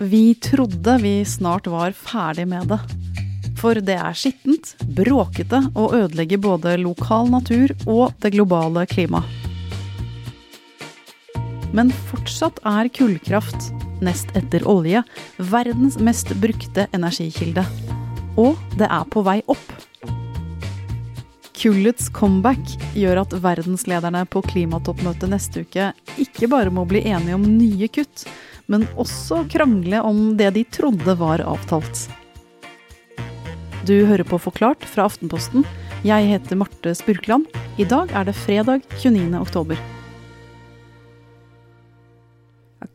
Vi trodde vi snart var ferdig med det. For det er skittent, bråkete og ødelegger både lokal natur og det globale klimaet. Men fortsatt er kullkraft, nest etter olje, verdens mest brukte energikilde. Og det er på vei opp. Kullets comeback gjør at verdenslederne på klimatoppmøtet neste uke ikke bare må bli enige om nye kutt, men også krangle om det de trodde var avtalt. Du hører på Forklart fra Aftenposten. Jeg heter Marte Spurkland. I dag er det fredag 29. oktober.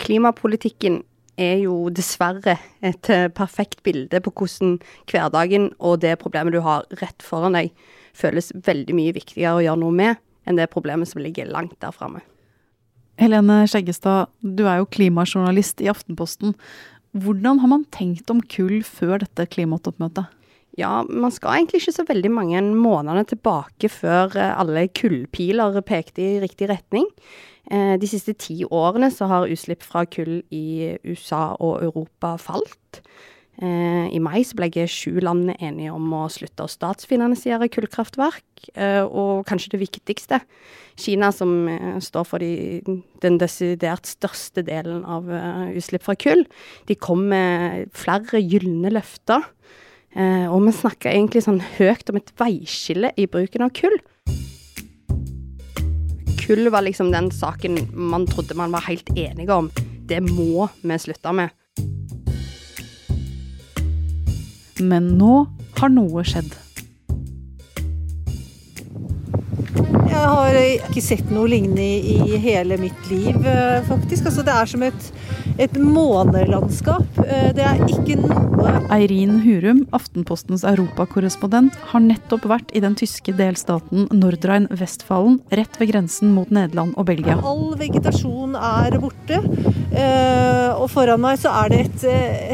Klimapolitikken er jo dessverre et eh, perfekt bilde på hvordan hverdagen og det problemet du har rett foran deg, føles veldig mye viktigere å gjøre noe med enn det problemet som ligger langt der framme. Helene Skjeggestad, du er jo klimajournalist i Aftenposten. Hvordan har man tenkt om kull før dette klimatoppmøtet? Ja, man skal egentlig ikke så veldig mange måneder tilbake før eh, alle kullpiler pekte i riktig retning. Eh, de siste ti årene så har utslipp fra kull i USA og Europa falt. Eh, I mai så ble sju land enige om å slutte å statsfinansiere kullkraftverk. Eh, og kanskje det viktigste, Kina som står for de, den desidert største delen av utslipp fra kull, de kom med flere gylne løfter. Og vi snakker egentlig sånn høyt om et veiskille i bruken av kull kull var liksom den saken man trodde man var helt enige om. Det må vi slutte med. Men nå har noe skjedd. Jeg har ikke sett noe lignende i hele mitt liv, eh, faktisk. Altså, det er som et et månelandskap. Eh, det er ikke noe Eirin Hurum, Aftenpostens europakorrespondent, har nettopp vært i den tyske delstaten Nordrhein-Westfalen, rett ved grensen mot Nederland og Belgia. All vegetasjon er borte, eh, og foran meg så er det et,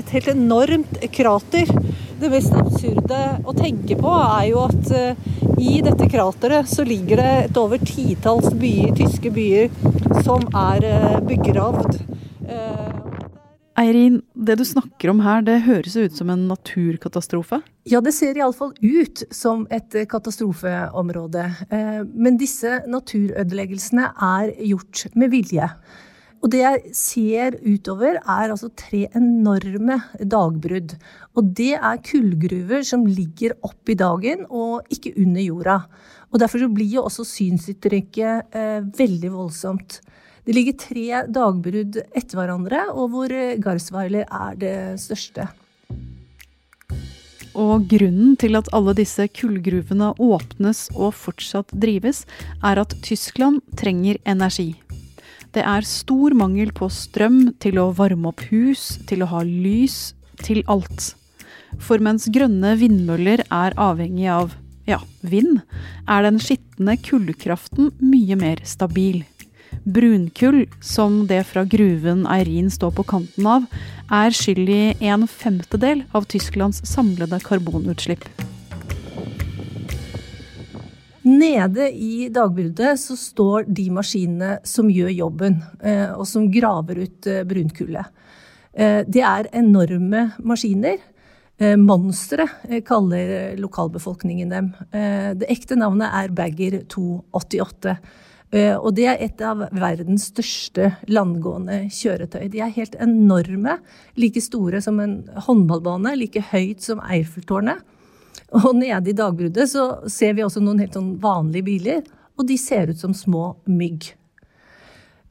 et helt enormt krater. Det mest absurde å tenke på er jo at eh, i dette krateret så ligger det et over titalls byer, tyske byer som er begravd. Eirin, det du snakker om her, det høres ut som en naturkatastrofe? Ja, det ser iallfall ut som et katastrofeområde. Eh, men disse naturødeleggelsene er gjort med vilje. Og det jeg ser utover, er altså tre enorme dagbrudd. Og det er kullgruver som ligger opp i dagen og ikke under jorda. Og derfor blir jo også synsinntrykket eh, veldig voldsomt. Det ligger tre dagbrudd etter hverandre, og hvor Garsweiler er det største. Og grunnen til at alle disse kullgruvene åpnes og fortsatt drives, er at Tyskland trenger energi. Det er stor mangel på strøm til å varme opp hus, til å ha lys, til alt. For mens grønne vindmøller er avhengig av ja, vind, er den skitne kullkraften mye mer stabil. Brunkull, som det fra gruven Eirin står på kanten av, er skyld i en femtedel av Tysklands samlede karbonutslipp. Nede i dagbruddet så står de maskinene som gjør jobben, eh, og som graver ut eh, brunkullet. Eh, det er enorme maskiner. Monstre kaller lokalbefolkningen dem. Det ekte navnet er Bagger 288. Eh, og det er et av verdens største landgående kjøretøy. De er helt enorme. Like store som en håndballbane, like høyt som Eiffeltårnet. Og nede i dagbruddet så ser vi også noen helt sånn vanlige biler, og de ser ut som små mygg.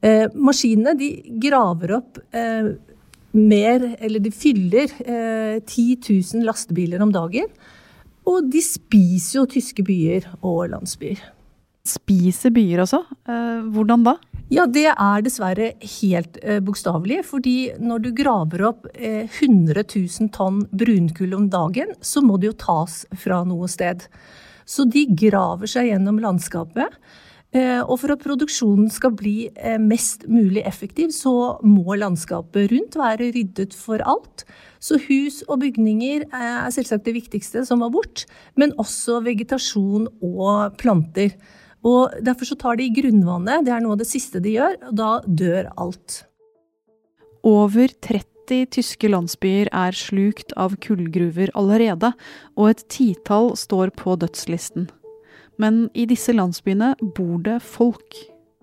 Eh, maskinene de graver opp eh, mer, eller de fyller eh, 10 000 lastebiler om dagen. Og de spiser jo tyske byer og landsbyer spiser byer også. Eh, hvordan da? Ja, det er dessverre helt eh, bokstavelig. Fordi når du graver opp eh, 100 000 tonn brunkull om dagen, så må det jo tas fra noe sted. Så de graver seg gjennom landskapet. Eh, og for at produksjonen skal bli eh, mest mulig effektiv, så må landskapet rundt være ryddet for alt. Så hus og bygninger eh, er selvsagt det viktigste som var bort, men også vegetasjon og planter. Og Derfor så tar de grunnvannet, det er noe av det siste de gjør, og da dør alt. Over 30 30 tyske landsbyer er slukt av kullgruver allerede, og et titall står på dødslisten. Men i disse landsbyene bor det folk.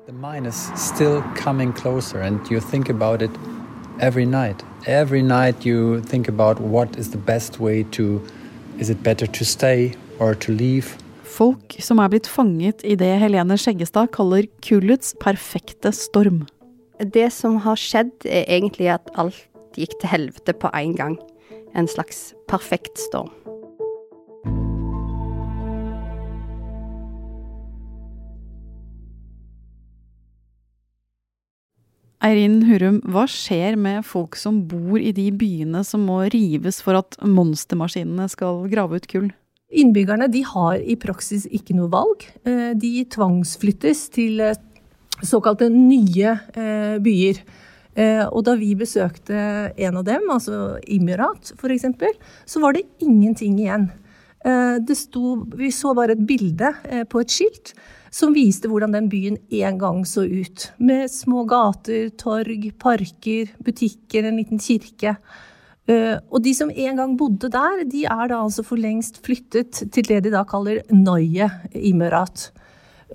The mine is still coming closer, and you think about it every night. Every night you think about what is the best way to. Is it better to stay or to leave? Folk som er blitt fanget i det Helene Skjeggestad kaller kullets perfekte storm. Det som har skjedd, er egentlig at alt gikk til helvete på en gang. En slags perfekt storm. Eirin Hurum, hva skjer med folk som bor i de byene som må rives for at monstermaskinene skal grave ut kull? Innbyggerne de har i praksis ikke noe valg. Eh, de tvangsflyttes til eh, såkalte nye eh, byer. Og da vi besøkte en av dem, altså Imirat f.eks., så var det ingenting igjen. Sto, vi så bare et bilde på et skilt som viste hvordan den byen en gang så ut. Med små gater, torg, parker, butikker, en liten kirke. Uh, og de som en gang bodde der, de er da altså for lengst flyttet til det de da kaller Neue i Mørat.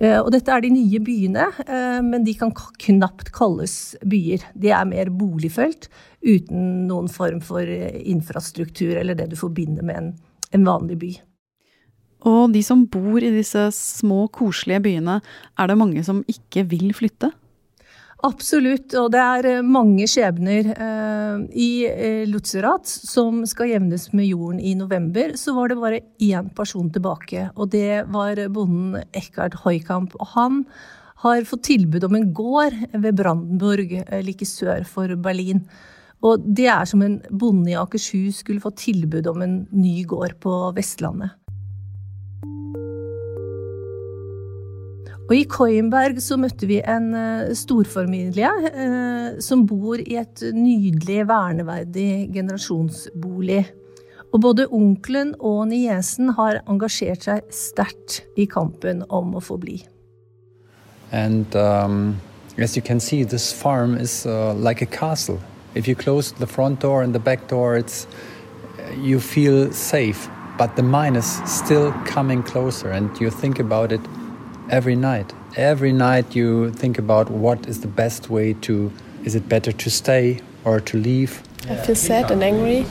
og dette er de nye byene, uh, men de kan knapt kalles byer. De er mer boligfelt uten noen form for infrastruktur eller det du forbinder med en, en vanlig by. Og de som bor i disse små, koselige byene, er det mange som ikke vil flytte? Absolutt, og det er eh, mange skjebner. Eh, I eh, Lutzerat, som skal jevnes med jorden i november, så var det bare én person tilbake. Og det var bonden Eckhard Hoikamp. Og han har fått tilbud om en gård ved Brandenburg, like sør for Berlin. Og det er som en bonde i Akershus skulle få tilbud om en ny gård på Vestlandet. Og i Koienberg så møtte vi en uh, storfamilie eh, som bor i et nydelig, verneverdig generasjonsbolig. Og både onkelen og niesen har engasjert seg sterkt i kampen om å få bli. And um, as you can see, this farm is uh, like a castle. If you close the front door and the back door, it's you feel safe. But the mine is still coming closer, and you think about it every night. Every night you think about what is the best way to. Is it better to stay or to leave? I feel sad and angry.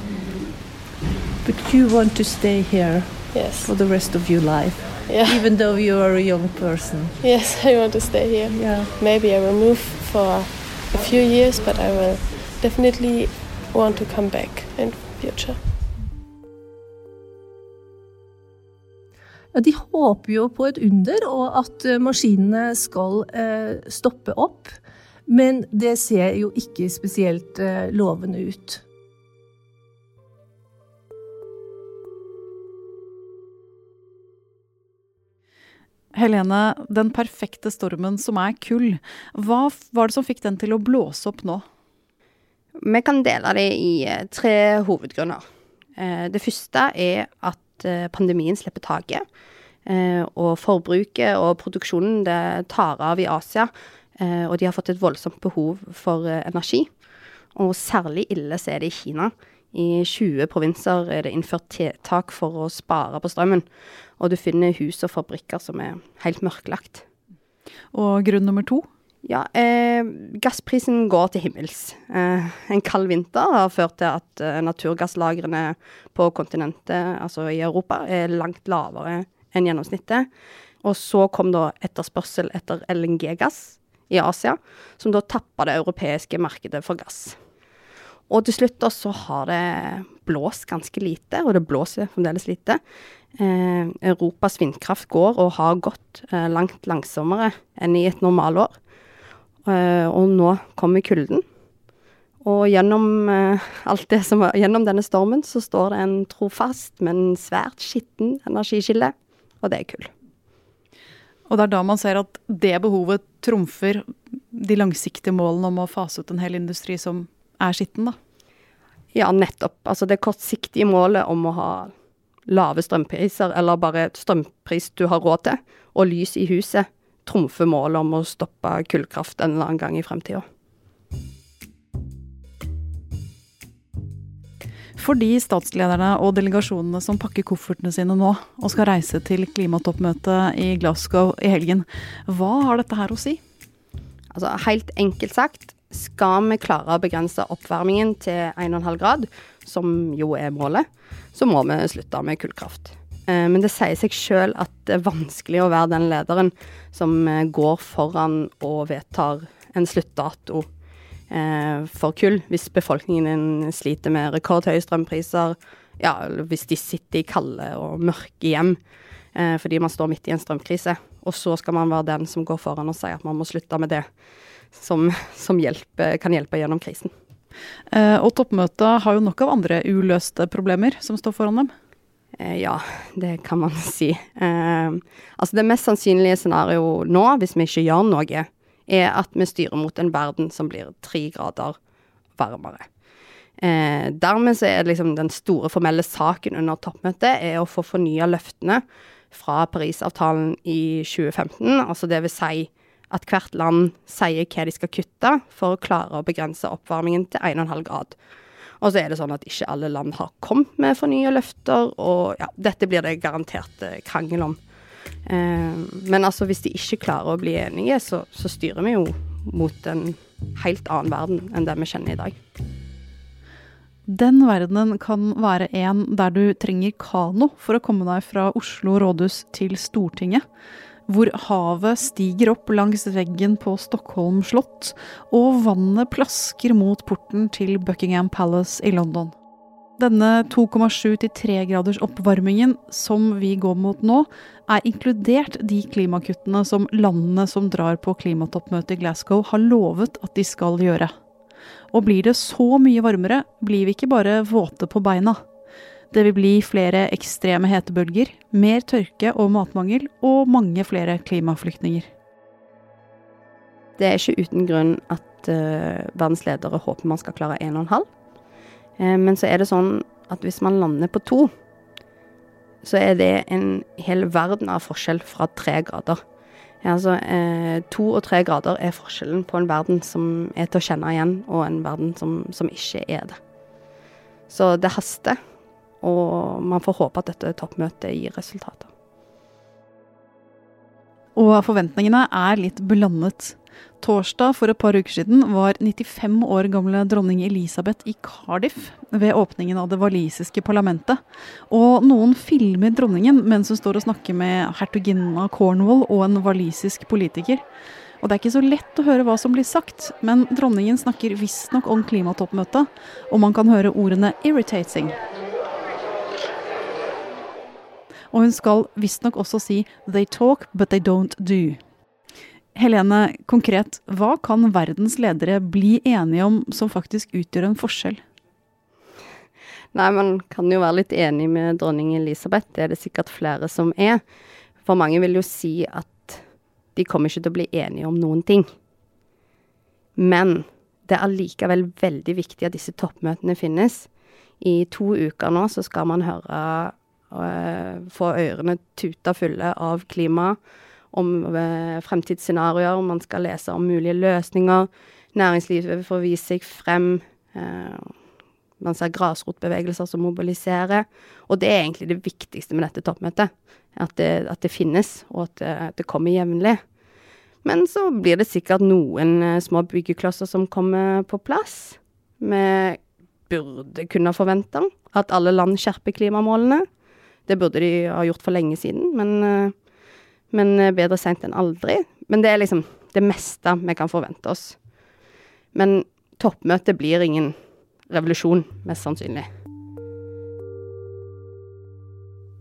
But you want to stay here yes. for the rest of your life, yeah. even though you are a young person. Yes, I want to stay here. Yeah. Maybe I will move for a few years, but I will definitely want to come back in future. De håper jo på et under, og at eh, maskinene skal eh, stoppe opp. Men det ser jo ikke spesielt eh, lovende ut. Helene, den perfekte stormen som er kull, hva var det som fikk den til å blåse opp nå? Vi kan dele det i tre hovedgrunner. Eh, det første er at Eh, pandemien slipper taket. Eh, og forbruket og produksjonen det tar av i Asia. Eh, og de har fått et voldsomt behov for energi. Og særlig ille så er det i Kina. I 20 provinser er det innført tiltak for å spare på strømmen. Og du finner hus og fabrikker som er helt mørklagt. Og grunn nummer to? Ja, eh, gassprisen går til himmels. Eh, en kald vinter har ført til at eh, naturgasslagrene på kontinentet, altså i Europa, er langt lavere enn gjennomsnittet. Og så kom da etterspørsel etter LNG-gass i Asia, som da tappa det europeiske markedet for gass. Og til slutt da så har det blåst ganske lite, og det blåser fremdeles lite. Eh, Europas vindkraft går, og har gått eh, langt langsommere enn i et normalår. Eh, og nå kommer kulden. Og gjennom alt det som gjennom denne stormen, så står det en trofast, men svært skitten energikilde, og det er kull. Og det er da man ser at det behovet trumfer de langsiktige målene om å fase ut en hel industri som er skitten, da? Ja, nettopp. Altså det kortsiktige målet om å ha lave strømpriser, eller bare strømpris du har råd til, og lys i huset, trumfe målet om å stoppe kullkraft en eller annen gang i fremtida. For de statslederne og delegasjonene som pakker koffertene sine nå og skal reise til klimatoppmøtet i Glasgow i helgen, hva har dette her å si? Altså, helt enkelt sagt, skal vi klare å begrense oppvarmingen til 1,5 grad, som jo er målet, så må vi slutte med kullkraft. Eh, men det sier seg sjøl at det er vanskelig å være den lederen som eh, går foran og vedtar en sluttdato eh, for kull, hvis befolkningen sliter med rekordhøye strømpriser, ja, hvis de sitter i kalde og mørke hjem fordi man står midt i en strømkrise. Og så skal man være den som går foran og sier at man må slutte med det som, som hjelper, kan hjelpe gjennom krisen. Og toppmøtet har jo nok av andre uløste problemer som står foran dem? Eh, ja, det kan man si. Eh, altså det mest sannsynlige scenarioet nå, hvis vi ikke gjør noe, er at vi styrer mot en verden som blir tre grader varmere. Eh, dermed så er liksom den store formelle saken under toppmøtet er å få fornya løftene fra Parisavtalen i 2015, altså det vil si at hvert land sier hva de skal kutte for å klare å begrense oppvarmingen til 1,5 grad. Og så er det sånn at ikke alle land har kommet med fornya løfter, og ja, dette blir det garantert eh, krangel om. Eh, men altså, hvis de ikke klarer å bli enige, så, så styrer vi jo mot en helt annen verden enn den vi kjenner i dag. Den verdenen kan være en der du trenger kano for å komme deg fra Oslo rådhus til Stortinget hvor havet stiger opp langs veggen på Stockholm slott, og vannet plasker mot porten til Buckingham Palace i London. Denne 2,7-3 graders oppvarmingen som vi går mot nå, er inkludert de klimakuttene som landene som drar på klimatoppmøtet i Glasgow har lovet at de skal gjøre. Og blir det så mye varmere, blir vi ikke bare våte på beina. Det vil bli flere ekstreme hetebølger, mer tørke og matmangel, og mange flere klimaflyktninger. Det er ikke uten grunn at uh, verdens ledere håper man skal klare 1,5. Uh, men så er det sånn at hvis man lander på to, så er det en hel verden av forskjell fra tre grader. Altså, eh, to og tre grader er forskjellen på en verden som er til å kjenne igjen, og en verden som, som ikke er det. Så det haster. Og man får håpe at dette toppmøtet gir resultater. Og forventningene er litt blandet. Torsdag for et par uker siden var 95 år gamle dronning Elisabeth i Cardiff ved åpningen av det walisiske parlamentet. Og noen filmer dronningen mens hun står og snakker med hertuginnen av Cornwall og en walisisk politiker. Og det er ikke så lett å høre hva som blir sagt, men dronningen snakker visstnok om klimatoppmøtet, og man kan høre ordene 'irritating' Og hun skal visstnok også si 'they talk, but they don't do'. Helene, konkret, hva kan verdens ledere bli enige om som faktisk utgjør en forskjell? Nei, man kan jo være litt enig med dronning Elisabeth, det er det sikkert flere som er. For mange vil jo si at de kommer ikke til å bli enige om noen ting. Men det er allikevel veldig viktig at disse toppmøtene finnes. I to uker nå så skal man høre få ørene tuta fulle av klima, om eh, fremtidsscenarioer, man skal lese om mulige løsninger. Næringslivet får vise seg frem. Eh, man ser grasrotbevegelser som mobiliserer. Og det er egentlig det viktigste med dette toppmøtet. At det, at det finnes, og at det, det kommer jevnlig. Men så blir det sikkert noen små byggeklosser som kommer på plass. Vi burde kunne forvente at alle land skjerper klimamålene. Det burde de ha gjort for lenge siden, men, eh, men eh, bedre seint enn aldri. Men det er liksom det meste vi kan forvente oss. Men toppmøtet blir ingen revolusjon, mest sannsynlig.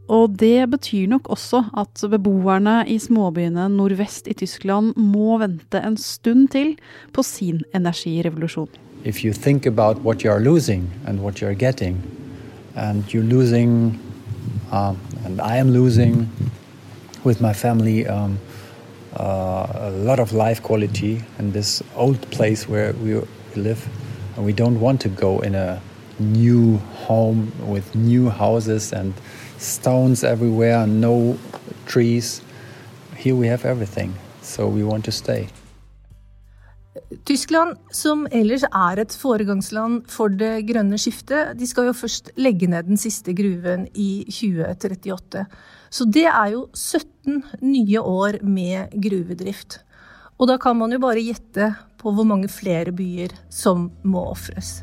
Og det betyr nok også at beboerne i småbyene nordvest i Tyskland må vente en stund til på sin energirevolusjon. If you think about what you are losing and what you are getting, and you're losing uh, and I am losing with my family um, uh, a lot of life quality in this old place where we live, and we don't want to go in a new home with new houses and stones everywhere, no trees. Here we have everything, so we want to stay. Tyskland, som ellers er et foregangsland for det grønne skiftet, de skal jo først legge ned den siste gruven i 2038. Så det er jo 17 nye år med gruvedrift. Og da kan man jo bare gjette på hvor mange flere byer som må ofres.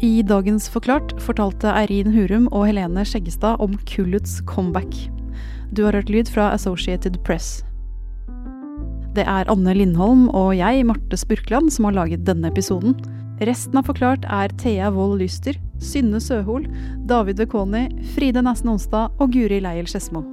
I dagens Forklart fortalte Eirin Hurum og Helene Skjeggestad om kullets comeback. Du har hørt lyd fra Associated Press. Det er Anne Lindholm og jeg, Marte Spurkland, som har laget denne episoden. Resten av Forklart er Thea Wold Lyster, Synne Søhol, David Vekoni, Fride Nesten Onsdag og Guri Leiel Skedsmo.